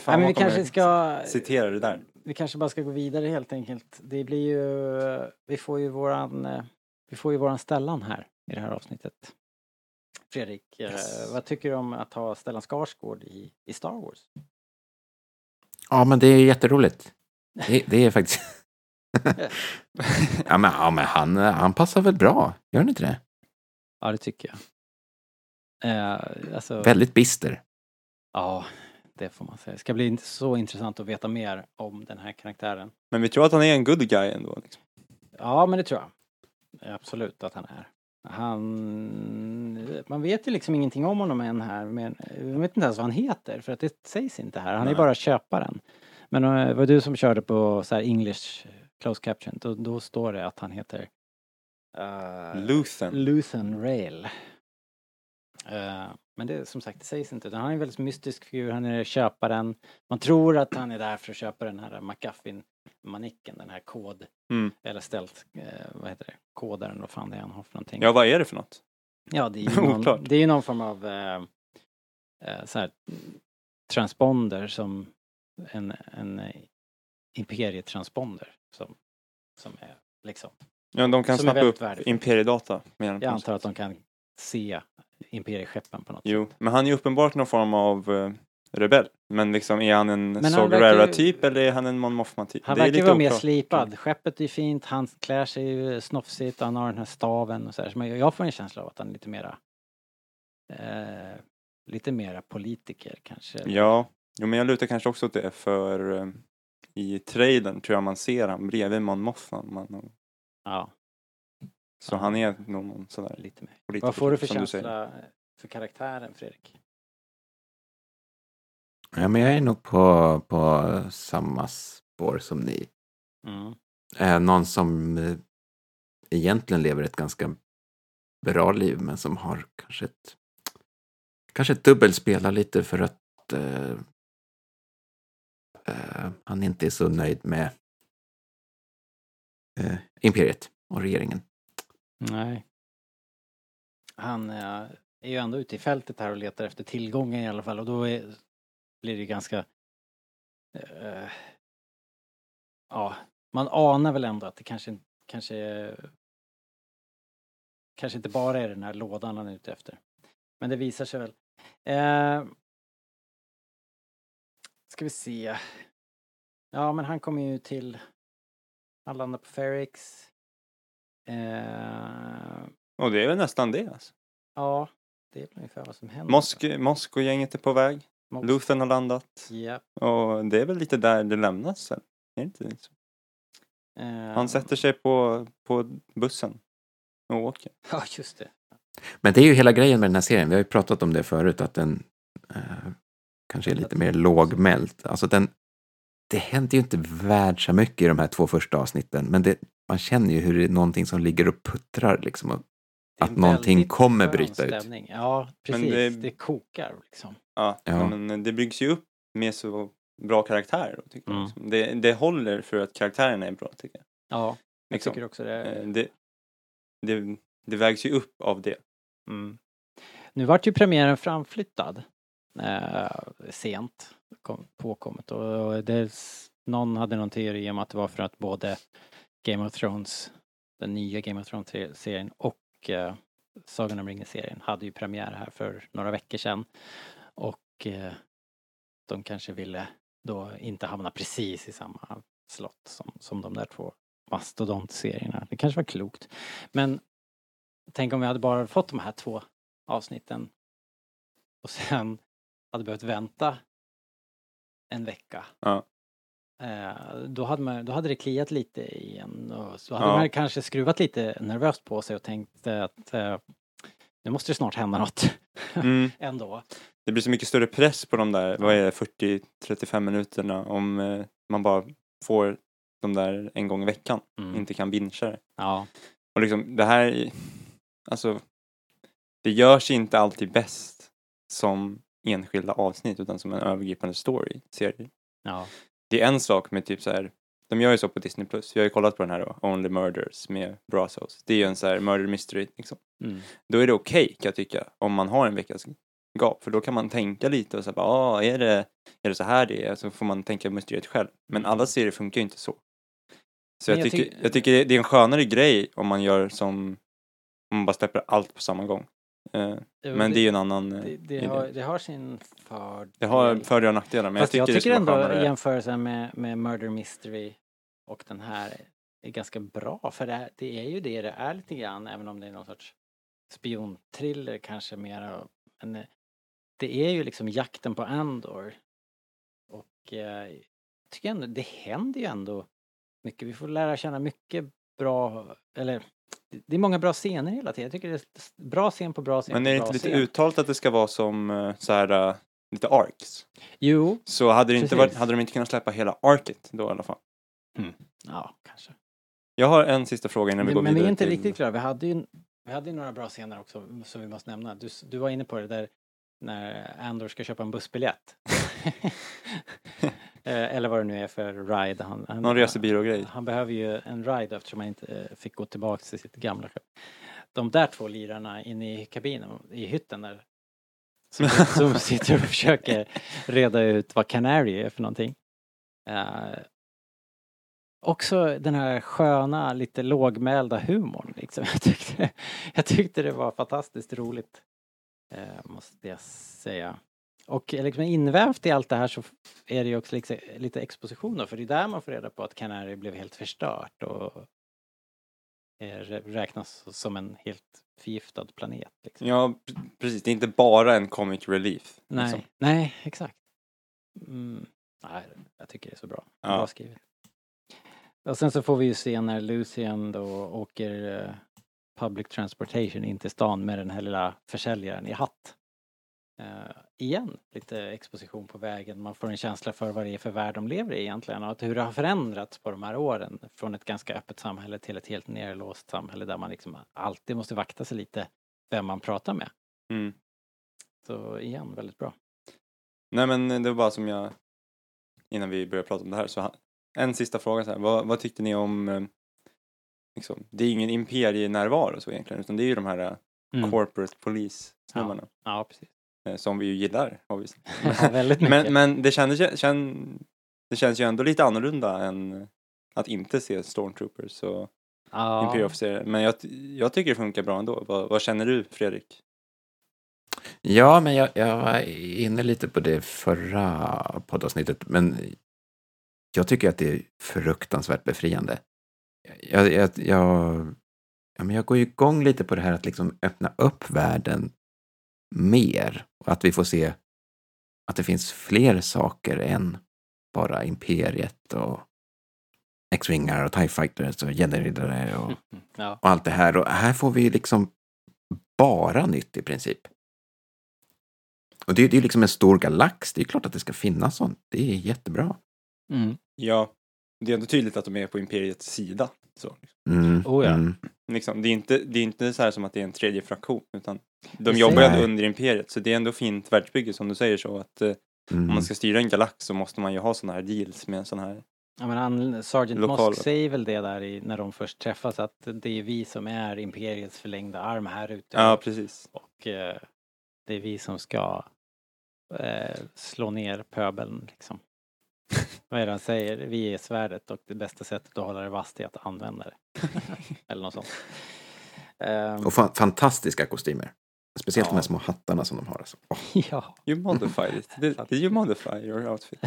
Fan Nej, vi kanske ska... Citera det där. Vi kanske bara ska gå vidare helt enkelt. Det blir ju... Vi får ju våran... eh, Vi får ju våran Stellan här i det här avsnittet. Fredrik, eh, Yes. vad tycker du om att ha Stellan Skarsgård i, i Star Wars? Ja, men det är jätteroligt. Det, det är faktiskt... ja, men, ja, men han, han passar väl bra? Gör han inte det? Ja, det tycker jag. Eh, alltså, Väldigt bister. Ja, det får man säga. Det ska bli så intressant att veta mer om den här karaktären. Men vi tror att han är en good guy ändå. Liksom. Ja, men det tror jag. Absolut att han är. Han... Man vet ju liksom ingenting om honom än här. Men jag vet inte ens vad han heter för att det sägs inte här. Han är Nej. bara köparen. Men eh, det var du som körde på så English close caption. Då, då står det att han heter uh, Luthen. Luthen Rail. Eh, men det som sagt, det sägs inte. Han är en väldigt mystisk figur. Han är köparen. Man tror att han är där för att köpa den här McGuffin-manicken, den här kod Mm. eller ställt, eh, vad heter det, kodaren, vad fan det är han har för någonting. Ja, vad är det för något? Ja, det är ju någon, det är ju någon form av eh, eh, så här, transponder som en, en imperietransponder som, som är liksom, Ja, de kan snappa upp värdefullt. imperiedata. jag antar att de kan se imperieskeppen på något Jo, sätt. men han är ju uppenbart någon form av eh, rebell. Men liksom, är han en Gerrera-typ eller är han en Mon Mothma-typ? Han verkar vara mer slipad. Skeppet är fint, han klär sig ju snofsigt, han har den här staven och så här. Så jag får en känsla av att han är lite mera eh, lite mera politiker kanske. Ja, jo, men jag lutar kanske också åt det för eh, i trailern tror jag man ser han bredvid Mon Mothma. Man, Ja, så Ja. han är nog någon sån där lite mer. Vad får du för känsla för karaktären Fredrik? Ja, men jag är nog på, på samma spår som ni. Mm. Eh, någon som eh, egentligen lever ett ganska bra liv men som har kanske ett kanske ett dubbelspelar lite för att eh, eh, han inte är så nöjd med eh, imperiet och regeringen. Nej. Han eh, är ju ändå ute i fältet här och letar efter tillgången i alla fall och då är, blir det ganska eh, ja, man anar väl ändå att det kanske, kanske kanske inte bara är den här lådan han är ute efter. Men det visar sig väl. Eh, ska vi se. Ja, men han kommer ju till, han landar på Ferrix. Eh, Och det är väl nästan det alltså. ja, det är väl ungefär vad som händer. Mosk- Moskogänget är på väg. Mosk- Luthen har landat. Ja. Och det är väl lite där det lämnas sen. Är det inte det? Eh, Han sätter sig på, på bussen och åker. Ja, just det. Men det är ju hela grejen med den här serien. Vi har ju pratat om det förut att den eh, kanske är lite mer lågmäld. Alltså den, det händer ju inte värld så mycket i de här två första avsnitten. Men det, man känner ju hur det är någonting som ligger och puttrar liksom. Och, Att någonting kommer bryta ut. Ja, precis. det- Det... kokar liksom. Ja, Ja. men det byggs ju upp med så bra karaktärer. Tycker Mm. jag. liksom. Det, det håller för att karaktärerna är bra tycker jag. Ja, jag Liksom. tycker också det. Eh, Det, det, det vägs ju upp av det. Mm. Nu vart ju premiären framflyttad eh, sent kom, påkommet och, och det, någon hade någon teori om att det var för att både Game of Thrones, den nya Game of Thrones-serien och eh, Sagan om ringen-serien hade ju premiär här för några veckor sedan. Och eh, de kanske ville då inte hamna precis i samma slott som, som de där två mastodontserierna. Det kanske var klokt. Men tänk om vi hade bara fått de här två avsnitten och sen hade behövt vänta en vecka. Ja. Eh, då, hade man, då hade det kliat lite igen och så hade Ja. man kanske skruvat lite nervöst på sig och tänkt att eh, nu måste det snart hända något Mm. ändå. Det blir så mycket större press på de där, vad är det, 40-35 minuterna om eh, man bara får de där en gång i veckan, Mm. inte kan bingea det. Ja, Och liksom det här, alltså, det görs inte alltid bäst som enskilda avsnitt utan som en övergripande story, serie. ja, Det är en sak med typ så här, de gör ju så på Disney+, Plus. vi har ju kollat på den här då, Only Murders med Brazos. Det är ju en så här murder mystery liksom. mm. Då är det okej kan jag tycka, om man har en veckas gap, för då kan man tänka lite och bara, ah, är det, är det så här det är? Så får man tänka mysteriet själv. Men alla serier funkar ju inte så. Så jag, jag tycker, tyck- jag tycker det- det är en skönare grej om man gör som, om man bara släpper allt på samma gång. Eh, men det är ju en annan eh, det, det, idé. har, det har sin fördel. Det har fördelar och nackdelar, men Fast jag jag tycker, tycker, det ändå skönare. jämförelsen med, med Murder Mystery och den här är ganska bra för det, är- det är ju det det är lite grann även om det är någon sorts spionthriller kanske mer men eh, det är ju liksom jakten på Andor och eh, jag tycker ändå det händer ju ändå mycket. Vi får lära känna mycket bra eller det- är många bra scener hela tiden. Jag tycker det är bra scen på bra scen Men är det inte lite scen. uttalat att det ska vara som eh, så här, eh, lite arcs? Jo, Så hade, det inte varit, hade de inte kunnat släppa hela arket då i alla fall? ja kanske. Jag har en sista fråga innan vi Men, går men vi vidare är inte till... riktigt klara. Vi hade ju vi hade ju några bra scener också som vi måste nämna. Du, du var inne på det där när Andor ska köpa en bussbiljett. Eh, Eller vad det nu är för ride. Han, han, Någon resebyrå-grej. Han behöver ju en ride eftersom han inte eh, fick gå tillbaka till sitt gamla skepp. De där två lirarna inne i kabinen, i hytten där. Som, som sitter och försöker reda ut vad Canary är för någonting. Eh, också den här sköna, lite lågmälda humorn. Liksom. Jag, tyckte, jag tyckte det var fantastiskt roligt. Eh, måste jag säga. Och liksom invävt i allt det här så är det ju också lite, lite exposition då, för det är där man får reda på att Canary blev helt förstört och är, räknas som en helt förgiftad planet. Liksom. Ja, precis. Det är inte bara en comic relief. Nej, liksom. nej, exakt. Mm, nej, jag tycker det är så bra. Ja. Bra skrivet. Och sen så får vi ju se när Lucian då åker eh, public transportation in till stan med den här lilla försäljaren i hatt. Eh, igen, lite exposition på vägen. Man får en känsla för vad det är för värld de lever i egentligen och att hur det har förändrats på de här åren. Från ett ganska öppet samhälle till ett helt nerlåst samhälle där man liksom alltid måste vakta sig lite vem man pratar med. Mm. Så igen, väldigt bra. Nej men det var bara som jag, innan vi började prata om det här, så en sista fråga så här. Vad, vad tyckte ni om, eh, liksom, det är ingen imperienärvaro så egentligen, utan det är ju de här eh, Mm. corporate police-snubbarna. Ja, precis. eh, Som vi ju gillar, obviously. Ja, väldigt mycket. men, men det, kändes, känn, det känns ju ändå lite annorlunda än att inte se Stormtroopers och ja. Imperial-officerare. Men jag, jag tycker det funkar bra ändå. Vad, vad känner du, Fredrik? Ja, men jag, jag var inne lite på det förra poddavsnittet, men jag tycker att det är fruktansvärt befriande. Jag, jag, jag, ja, men jag går ju igång lite på det här att liksom öppna upp världen mer och att vi får se att det finns fler saker än bara imperiet och X-Wingar och TIE Fighters och Jedi-riddare och Ja, och allt det här. Och här får vi liksom bara nytt i princip. Och det, det är liksom en stor galax. Det är klart att det ska finnas sånt. Det är jättebra. mm. Ja, det är ändå tydligt att de är på Imperiets sida. Så, Mm, Oh ja. mm. liksom, det, är inte, det är inte så här som att det är en tredje fraktion, utan de Precis. jobbar ändå under Imperiet. Så det är ändå fint världsbygge som du säger så. att eh, Mm. Om man ska styra en galax så måste man ju ha sådana här deals med sådana här Ja men han, Sergeant Lokal- Mosk säger väl det där i, när de först träffas att det är vi som är Imperiets förlängda arm här ute. Ja, precis. Och eh, det är vi som ska eh, slå ner pöbeln liksom. Vad är det han säger? Vi är svärdet och det bästa sättet att hålla det vasst är att använda det. Eller något sånt. Ehm, Och fa fantastiska kostymer. Speciellt Ja. de här små hattarna som de har. Alltså. Åh, ja. You modified it. Did, did you modify your outfit?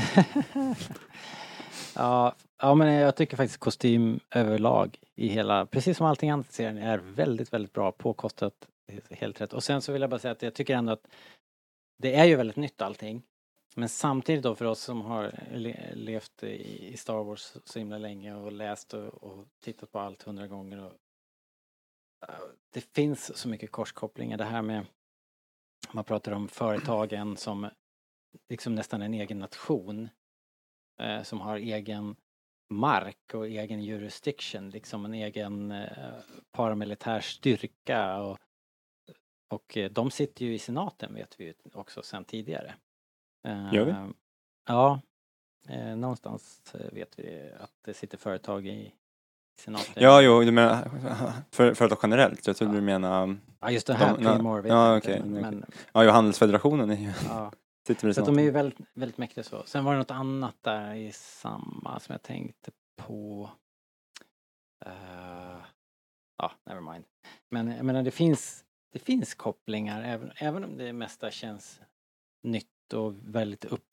ja, ja, men jag tycker faktiskt kostym överlag i hela, precis som allting annat i serien, är väldigt, väldigt bra påkostat. Helt rätt. Och sen så vill jag bara säga att jag tycker ändå att det är ju väldigt nytt allting. Men samtidigt då för oss som har le levt i Star Wars så himla länge och läst och, och tittat på allt hundra gånger. Och, äh, det finns så mycket korskopplingar. Det här med, man pratar om företagen som liksom nästan en egen nation eh, som har egen mark och egen jurisdiction, liksom en egen eh, paramilitär styrka och, och de sitter ju i senaten vet vi ju också sedan tidigare. Gör vi? Ja, eh, någonstans eh, vet vi att det sitter företag i senaten. Ja, jo, du menar för, företag generellt. Jag trodde Ja. du menade... Ja, just det här, De- Primor vet ja, jag inte, okej, men, men Ja, Handelsfederationen är ju... ja. Sitter Så de är ju väldigt, väldigt mäktiga så. Sen var det något annat där i samma som jag tänkte på. Uh, ja, never mind. Men jag menar det finns, det finns kopplingar även, även om det mesta känns nytt och väldigt upp.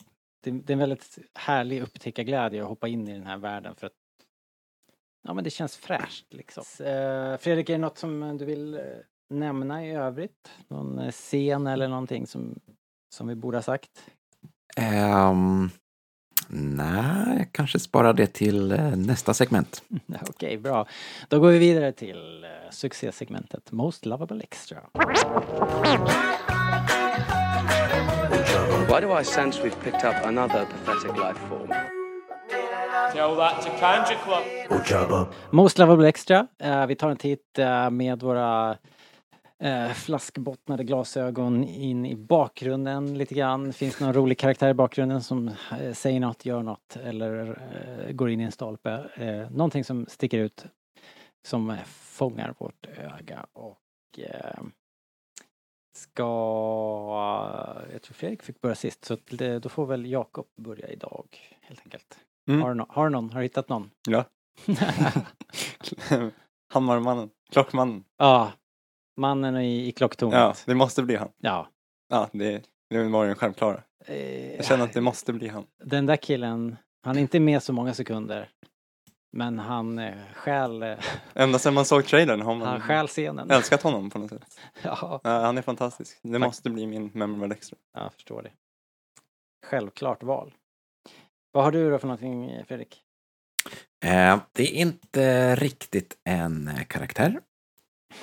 Det, det är en väldigt härlig upptäckarglädje att hoppa in i den här världen för att Ja men det känns fräscht liksom. Eh, Fredrik, är det något som du vill eh, nämna i övrigt? Någon eh, scen eller någonting som, som vi borde ha sagt? Ehm, nej, jag kanske sparar det till nästa segment. Okej, bra. Då går vi vidare till succésegmentet Most Lovable Extra. Why do I sense we've picked up another pathetic life form? Tell that to Kanja Club. Most Lovable Extra. Eh, vi tar en titt eh, med våra eh, flaskbottnade glasögon in i bakgrunden lite grann. Finns det någon rolig karaktär i bakgrunden som säger något, gör något eller går in i en stolpe. Någonting som sticker ut som fångar vårt öga och ska... Jag tror Fredrik fick börja sist så det, då får väl Jakob börja idag helt enkelt. Mm. Har, du nå- har du någon? Har du hittat någon? Ja. Hammarmannen. Klockmannen. Ja, mannen i, i klocktornet. Ja, det måste bli han. Ja. Ja, det, det var ju den självklara. Eh, Jag känner att det måste bli han. Den där killen, han är inte med så många sekunder. Men han eh, stjäl, eh, Ända sedan man såg trailern har han man stjäl scenen. älskat honom på något sätt. Ja, Ja, han är fantastisk. Det Tack. måste bli min memorable extra. jag förstår det. Självklart val. Vad har du då för någonting eh, Fredrik? Eh, det är inte riktigt en eh, karaktär.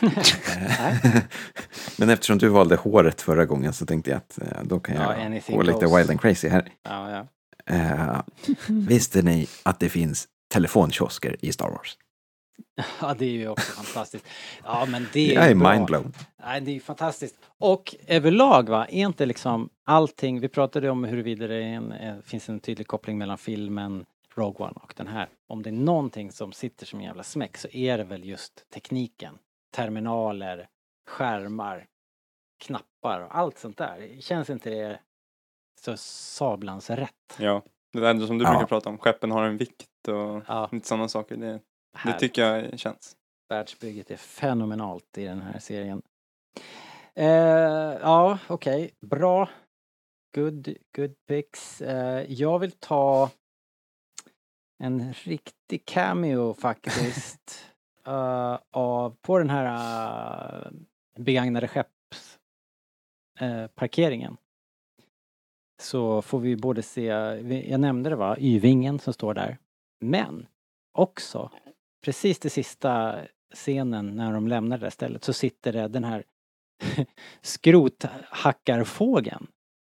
Eh, Men eftersom du valde håret förra gången så tänkte jag att eh, då kan Ja, jag anything gå lite goes. wild and crazy här. Ja, ja. Eh, visste ni att det finns telefonkiosker i Star Wars? ja, det är ju också fantastiskt. Ja, men det är Jag är mindblown. Nej, det är ju fantastiskt. Och överlag va, är inte liksom allting, vi pratade om huruvida det en, eh, finns en tydlig koppling mellan filmen Rogue One och den här. Om det är någonting som sitter som en jävla smäck så är det väl just tekniken. Terminaler, skärmar, knappar och allt sånt där. Känns inte det så sablans rätt? Ja, det där som du Ja. brukar prata om. Skeppen har en vikt och Ja, lite sådana saker. Det, det tycker jag känns. Världsbygget är fenomenalt i den här serien. Eh, ja, okej. Bra. Good, good picks. Eh, jag vill ta en riktig cameo faktiskt. eh, av, på den här uh, begagnade skepps eh, parkeringen. Så får vi både se, jag nämnde det va, Y-vingen som står där. Men också precis det sista scenen när de lämnar det där stället så sitter det den här skrothackarfågeln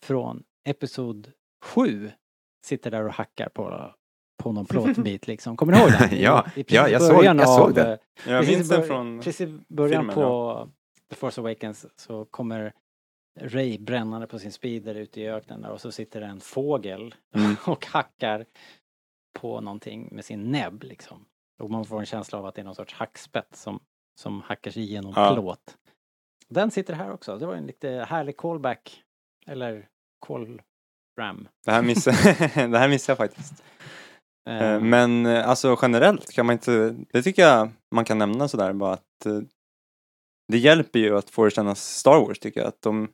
från Episod 7 sitter där och hackar på, på någon plåtbit liksom. Kommer du ihåg den? Ja, ja, jag såg- jag såg av, det. eh, Jag minns den från... Precis i början filmen, på The Force Awakens så kommer Ray brännande på sin speeder ute i öknen där och så sitter det en fågel Mm. och hackar på någonting med sin näbb liksom. Och man får en känsla av att det är någon sorts hackspett som, som hackar sig igenom Ja. plåt. Den sitter här också. Det var en lite härlig callback. Eller call ram. Det här missade, det här missade jag faktiskt. Eh, Men eh, alltså generellt kan man inte, det tycker jag man kan nämna sådär bara att det hjälper ju att få det kännas Star Wars tycker jag. Att de,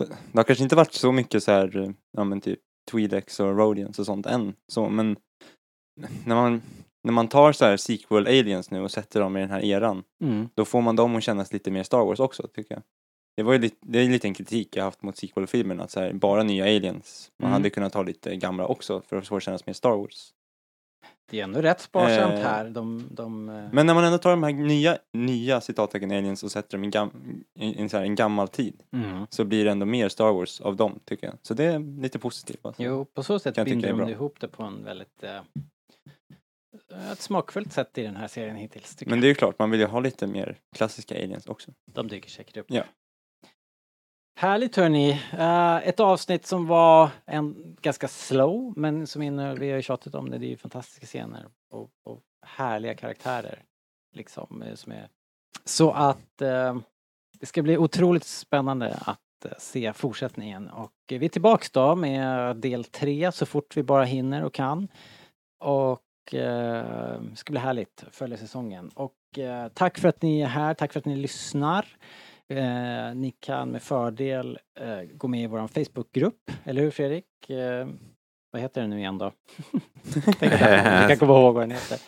det, har kanske inte varit så mycket så här, ja men typ Twi'leks och Rodians och sånt än så men när man, när man tar så här sequel aliens nu och sätter dem i den här eran Mm. då får man dem att kännas lite mer Star Wars också tycker jag. Det var ju lite, det är en kritik jag haft mot sequel-filmerna att så här, bara nya aliens. Man Mm. hade kunnat ta lite gamla också för att få kännas mer Star Wars. Det är ändå rätt sparsamt Eh, här. De, de, eh, Men när man ändå tar de här nya, nya citattecken aliens och sätter dem i, gam, i, i så här, en gammal tid mm. så blir det ändå mer Star Wars av dem tycker jag. Så det är lite positivt. Alltså. Jo, på så sätt binder de ihop det på en väldigt eh, ett smakfullt sätt i den här serien hittills. Men det är ju klart, man vill ju ha lite mer klassiska aliens också. De dyker säkert upp. Ja. Härligt hörni. Uh, ett avsnitt som var en ganska slow men som innehöll, vi har ju tjatat om det, det är ju fantastiska scener och, och härliga karaktärer. Liksom, eh, som är... Så att uh, det ska bli otroligt spännande att uh, se fortsättningen och vi är tillbaks då med del tre så fort vi bara hinner och kan. Och det ska bli härligt att följa säsongen. Och tack för att ni är här, tack för att ni lyssnar. Eh, ni kan med fördel eh, gå med i vår Facebookgrupp, eller hur Fredrik? Eh, vad heter den nu igen då? Jag kan komma ihåg vad den heter.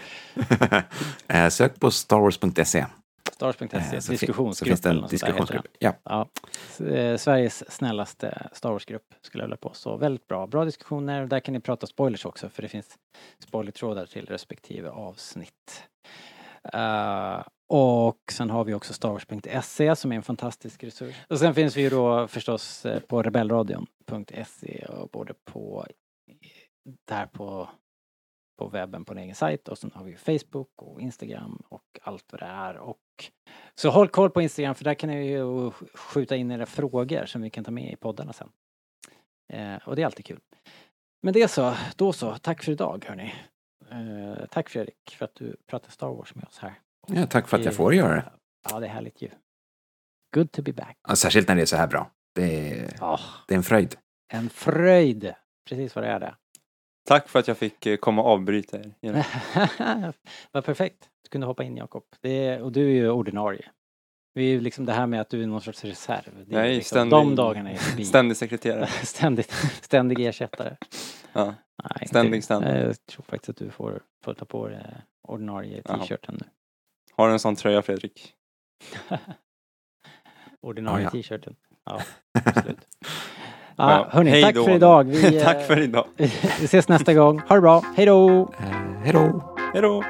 Eh, Sök på starwars.se. Stars.se, Eh, så fin- Så diskussionsgrupp finns diskussionsgrupp. Ja. Ja, eh, Sveriges snällaste Star Wars-grupp skulle jag vilja på. Så väldigt bra. Bra diskussioner. Där kan ni prata spoilers också för det finns spoilertrådar till respektive avsnitt. Eh, och sen har vi också starwars.se som är en fantastisk resurs. Och sen finns vi ju då förstås eh, på rebellradion.se och både på eh, där på på webben på en egen sajt och sen har vi ju Facebook och Instagram och allt vad det är och så håll koll på Instagram för där kan ni ju skjuta in era frågor som vi kan ta med i poddarna sen. Eh, och det är alltid kul. Men det så, då så, tack för idag hörni. Eh, tack Fredrik för att du pratar Star Wars med oss här. Ja, tack för att jag får göra det. Ja, det är härligt ju. Good to be back. Ja, särskilt när det är så här bra. Det är, Ja, det är en fröjd. en fröjd. Precis vad det är det. Tack för att jag fick eh, komma och avbryta er. Vad perfekt. Du kunde hoppa in Jakob. Och du är ju ordinarie. Vi är ju liksom det här med att du är någon sorts reserv. Det är Nej, liksom, ständig- de dagarna är förbi. Ständig sekreterare. Ständigt, ständig ersättare. Ja. Nej, Ständig stand. Jag tror faktiskt att du får, får ta på dig ordinarie t-shirten nu. Har du en sån tröja Fredrik? ordinarie Ja, ja. t-shirten. Ja, absolut. Ja, Ja, hörni, hej tack då. för idag. Vi, Tack eh, för idag. vi ses nästa gång. Ha det bra. Hej då! Eh, hej då! Hej då!